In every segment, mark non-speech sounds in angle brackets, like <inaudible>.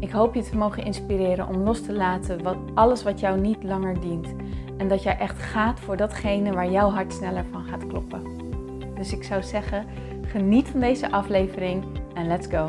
Ik hoop je te mogen inspireren om los te laten wat, alles wat jou niet langer dient. En dat jij echt gaat voor datgene waar jouw hart sneller van gaat kloppen. Dus ik zou zeggen, geniet van deze aflevering en let's go.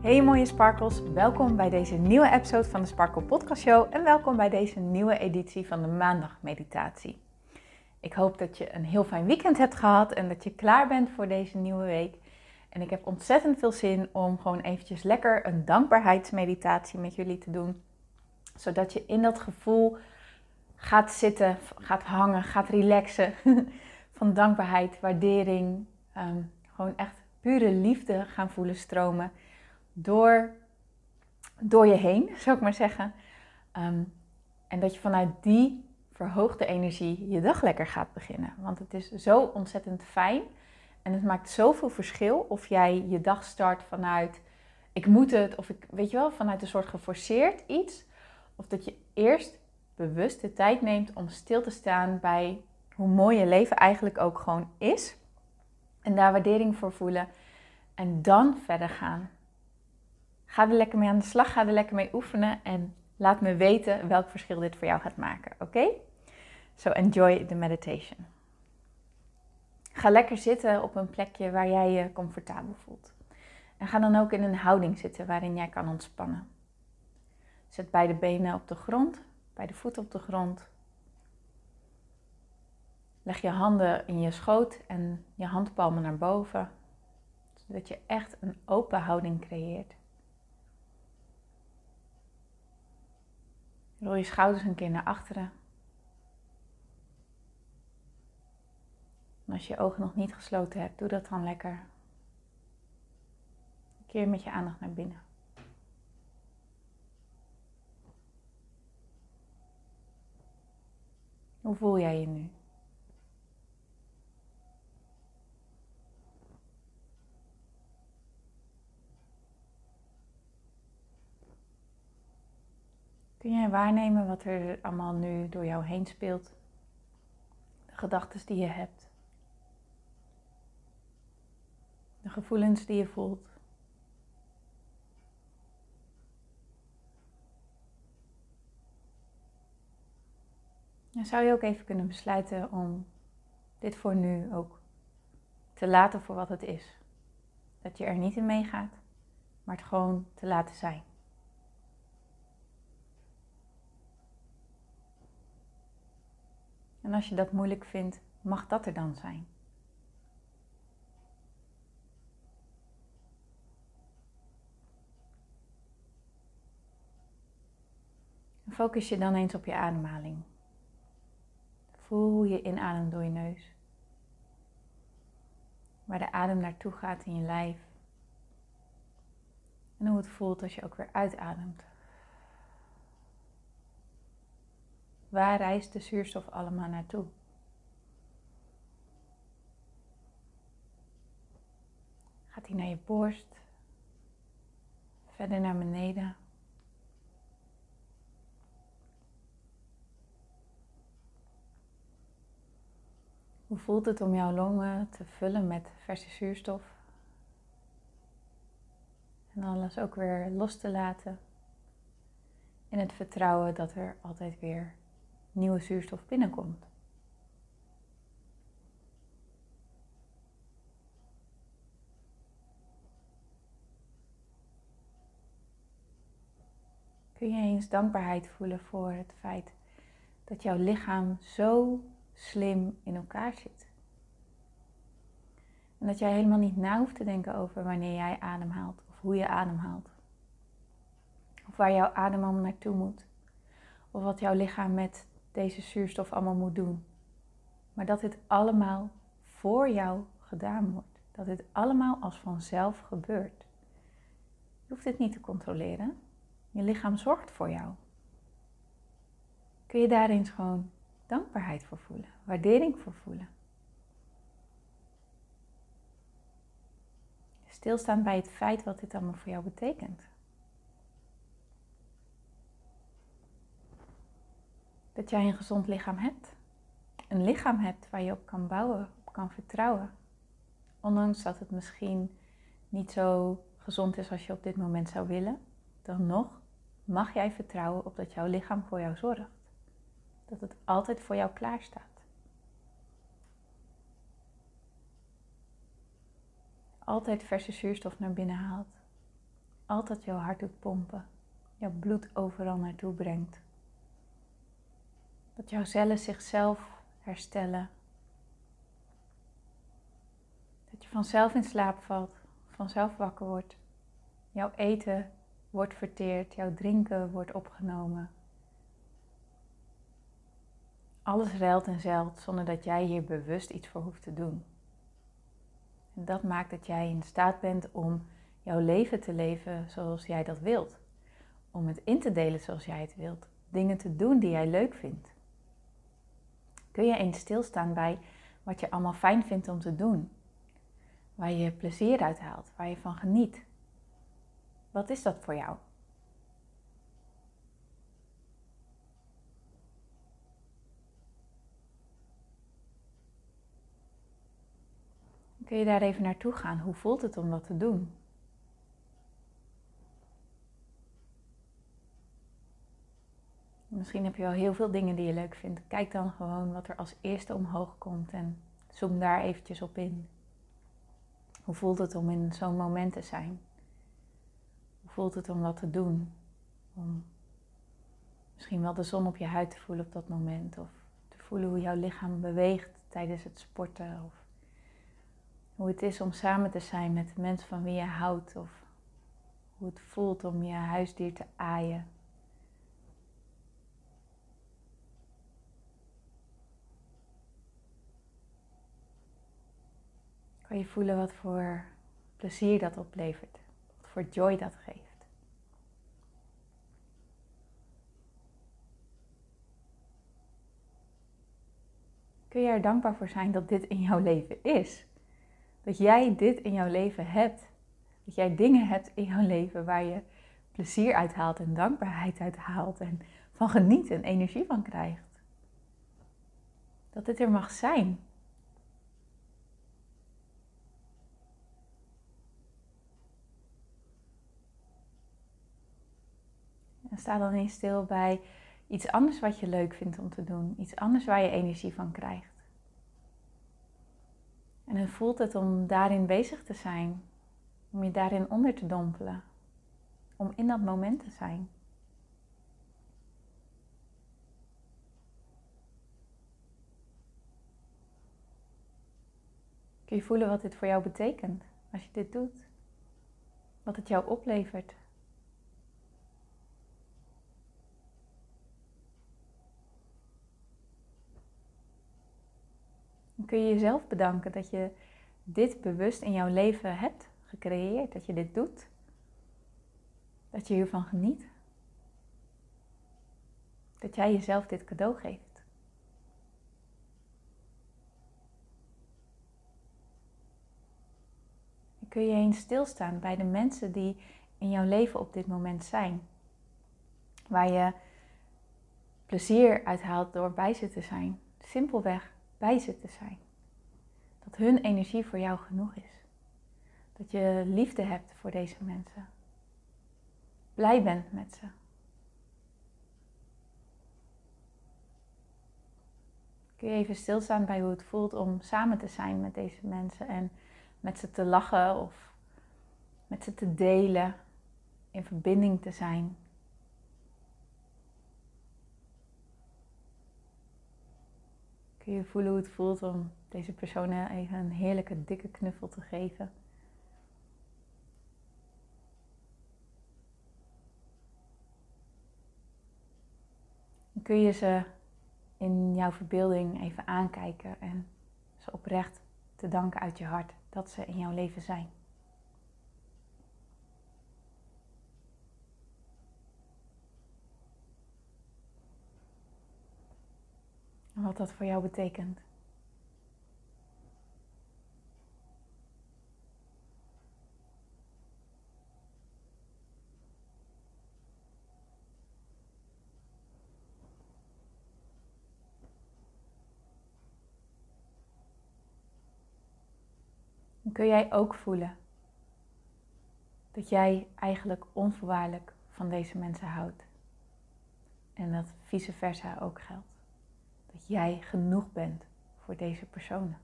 Hey mooie sparkles, welkom bij deze nieuwe episode van de Sparkle Podcast Show en welkom bij deze nieuwe editie van de maandag meditatie. Ik hoop dat je een heel fijn weekend hebt gehad en dat je klaar bent voor deze nieuwe week. En ik heb ontzettend veel zin om gewoon eventjes lekker een dankbaarheidsmeditatie met jullie te doen. Zodat je in dat gevoel gaat zitten, gaat hangen, gaat relaxen. <laughs> Van dankbaarheid, waardering. Ehm, gewoon echt pure liefde gaan voelen stromen door, door je heen, <laughs> zou ik maar zeggen. Ehm, en dat je vanuit die verhoogde energie je dag lekker gaat beginnen. Want het is zo ontzettend fijn en het maakt zoveel verschil of jij je dag start vanuit ik moet het, of ik weet je wel, vanuit een soort geforceerd iets. Of dat je eerst bewust de tijd neemt om stil te staan bij hoe mooi je leven eigenlijk ook gewoon is. En daar waardering voor voelen. En dan verder gaan. Ga er lekker mee aan de slag, ga er lekker mee oefenen en laat me weten welk verschil dit voor jou gaat maken. Oké? So enjoy the meditation. Ga lekker zitten op een plekje waar jij je comfortabel voelt. En ga dan ook in een houding zitten waarin jij kan ontspannen. Zet beide benen op de grond, beide voeten op de grond. Leg je handen in je schoot en je handpalmen naar boven, zodat je echt een open houding creëert. Rol je schouders een keer naar achteren. Als je ogen nog niet gesloten hebt, doe dat dan lekker. Keer met je aandacht naar binnen. Hoe voel jij je nu? Kun jij waarnemen wat er allemaal nu door jou heen speelt? De gedachten die je hebt. De gevoelens die je voelt. Dan zou je ook even kunnen besluiten om dit voor nu ook te laten voor wat het is. Dat je er niet in meegaat, maar het gewoon te laten zijn. En als je dat moeilijk vindt, mag dat er dan zijn. Focus je dan eens op je ademhaling. Voel hoe je inademt door je neus. Waar de adem naartoe gaat in je lijf. En hoe het voelt als je ook weer uitademt. Waar reist de zuurstof allemaal naartoe? Gaat hij naar je borst? Verder naar beneden? Hoe voelt het om jouw longen te vullen met verse zuurstof? En alles ook weer los te laten. In het vertrouwen dat er altijd weer nieuwe zuurstof binnenkomt. Kun je eens dankbaarheid voelen voor het feit dat jouw lichaam zo slim in elkaar zit. En dat jij helemaal niet na hoeft te denken over wanneer jij ademhaalt of hoe je ademhaalt. Of waar jouw adem allemaal naartoe moet. Of wat jouw lichaam met deze zuurstof allemaal moet doen. Maar dat dit allemaal voor jou gedaan wordt. dat dit allemaal als vanzelf gebeurt. Je hoeft dit niet te controleren. Je lichaam zorgt voor jou. Kun je daar eens gewoon dankbaarheid voor voelen, waardering voor voelen. Stilstaan bij het feit wat dit allemaal voor jou betekent. Dat jij een gezond lichaam hebt. Een lichaam hebt waar je op kan bouwen, op kan vertrouwen. Ondanks dat het misschien niet zo gezond is als je op dit moment zou willen, dan nog mag jij vertrouwen op dat jouw lichaam voor jou zorgt. Dat het altijd voor jou klaar staat. Altijd verse zuurstof naar binnen haalt. Altijd jouw hart doet pompen. Jouw bloed overal naartoe brengt. Dat jouw cellen zichzelf herstellen. Dat je vanzelf in slaap valt, vanzelf wakker wordt. Jouw eten wordt verteerd, jouw drinken wordt opgenomen. Alles ruilt en zeilt zonder dat jij hier bewust iets voor hoeft te doen. En dat maakt dat jij in staat bent om jouw leven te leven zoals jij dat wilt. Om het in te delen zoals jij het wilt. Dingen te doen die jij leuk vindt. Kun je eens stilstaan bij wat je allemaal fijn vindt om te doen? Waar je plezier uit haalt, waar je van geniet. Wat is dat voor jou? Kun je daar even naartoe gaan? Hoe voelt het om dat te doen? Misschien heb je wel heel veel dingen die je leuk vindt. Kijk dan gewoon wat er als eerste omhoog komt en zoom daar eventjes op in. Hoe voelt het om in zo'n moment te zijn? Hoe voelt het om dat te doen? Om misschien wel de zon op je huid te voelen op dat moment. Of te voelen hoe jouw lichaam beweegt tijdens het sporten. Of hoe het is om samen te zijn met de mensen van wie je houdt. Of hoe het voelt om je huisdier te aaien. Kan je voelen wat voor plezier dat oplevert, wat voor joy dat geeft. Kun je er dankbaar voor zijn dat dit in jouw leven is? Dat jij dit in jouw leven hebt. Dat jij dingen hebt in jouw leven waar je plezier uit haalt en dankbaarheid uit haalt en van geniet en energie van krijgt. Dat dit er mag zijn. En sta dan eens stil bij iets anders wat je leuk vindt om te doen. Iets anders waar je energie van krijgt. En hoe voelt het om daarin bezig te zijn? Om je daarin onder te dompelen? Om in dat moment te zijn? Kun je voelen wat dit voor jou betekent als je dit doet? Wat het jou oplevert? Kun je jezelf bedanken dat je dit bewust in jouw leven hebt gecreëerd, dat je dit doet, dat je hiervan geniet, dat jij jezelf dit cadeau geeft. kun je eens stilstaan bij de mensen die in jouw leven op dit moment zijn, waar je plezier uithaalt door bij ze te zijn. Simpelweg bij ze te zijn. Dat hun energie voor jou genoeg is. Dat je liefde hebt voor deze mensen. Blij bent met ze. Kun je even stilstaan bij hoe het voelt om samen te zijn met deze mensen en met ze te lachen of met ze te delen, in verbinding te zijn. Kun je voelen hoe het voelt om deze persoon even een heerlijke dikke knuffel te geven? Kun je ze in jouw verbeelding even aankijken en ze oprecht te danken uit je hart dat ze in jouw leven zijn. Wat dat voor jou betekent. Kun jij ook voelen dat jij eigenlijk onvoorwaardelijk van deze mensen houdt. En dat vice versa ook geldt. Dat jij genoeg bent voor deze personen.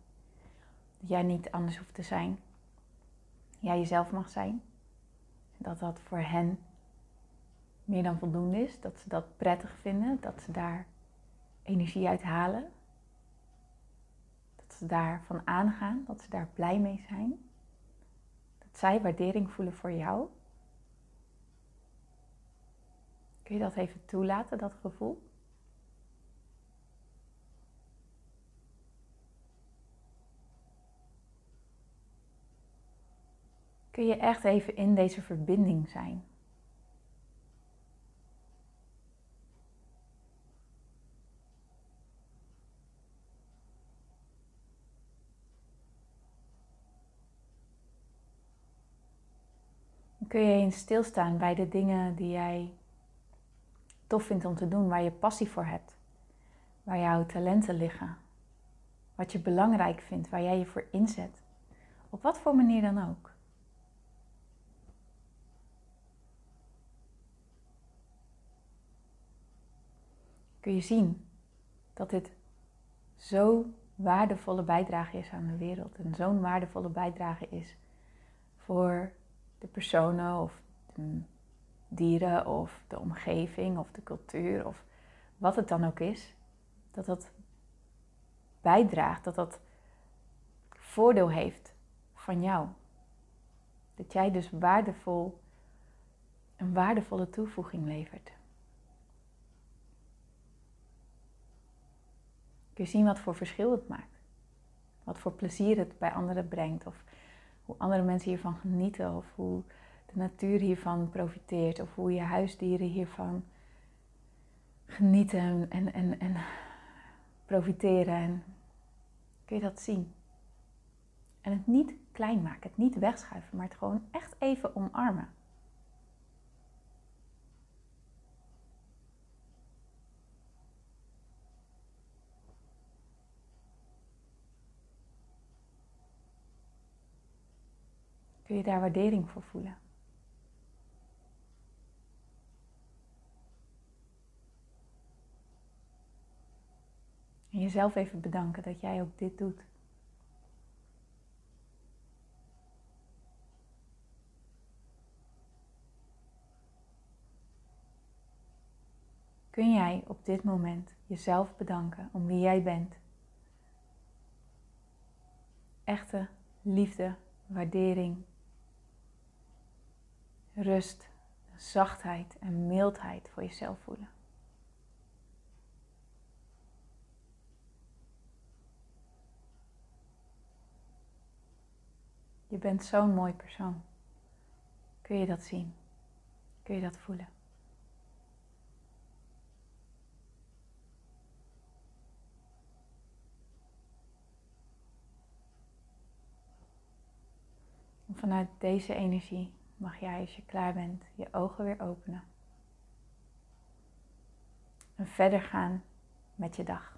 Dat jij niet anders hoeft te zijn. Jij jezelf mag zijn. Dat dat voor hen meer dan voldoende is. Dat ze dat prettig vinden. Dat ze daar energie uit halen. Dat ze daarvan aangaan. Dat ze daar blij mee zijn. Dat zij waardering voelen voor jou. Kun je dat even toelaten, dat gevoel? Kun je echt even in deze verbinding zijn. kun je eens stilstaan bij de dingen die jij tof vindt om te doen, waar je passie voor hebt, waar jouw talenten liggen, wat je belangrijk vindt, waar jij je voor inzet, op wat voor manier dan ook. Kun je zien dat dit zo'n waardevolle bijdrage is aan de wereld. En zo'n waardevolle bijdrage is voor de personen of de dieren of de omgeving of de cultuur of wat het dan ook is. Dat dat bijdraagt, dat dat voordeel heeft van jou. Dat jij dus waardevol, een waardevolle toevoeging levert. Kun je zien wat voor verschil het maakt. Wat voor plezier het bij anderen brengt. Of hoe andere mensen hiervan genieten. Of hoe de natuur hiervan profiteert. Of hoe je huisdieren hiervan genieten en, en, en profiteren. En kun je dat zien. En het niet klein maken, het niet wegschuiven, maar het gewoon echt even omarmen. Kun je daar waardering voor voelen. En jezelf even bedanken dat jij ook dit doet. Kun jij op dit moment jezelf bedanken om wie jij bent? Echte liefde, waardering rust, zachtheid en mildheid voor jezelf voelen. Je bent zo'n mooi persoon. Kun je dat zien? Kun je dat voelen? En vanuit deze energie mag jij als je klaar bent je ogen weer openen. En verder gaan met je dag.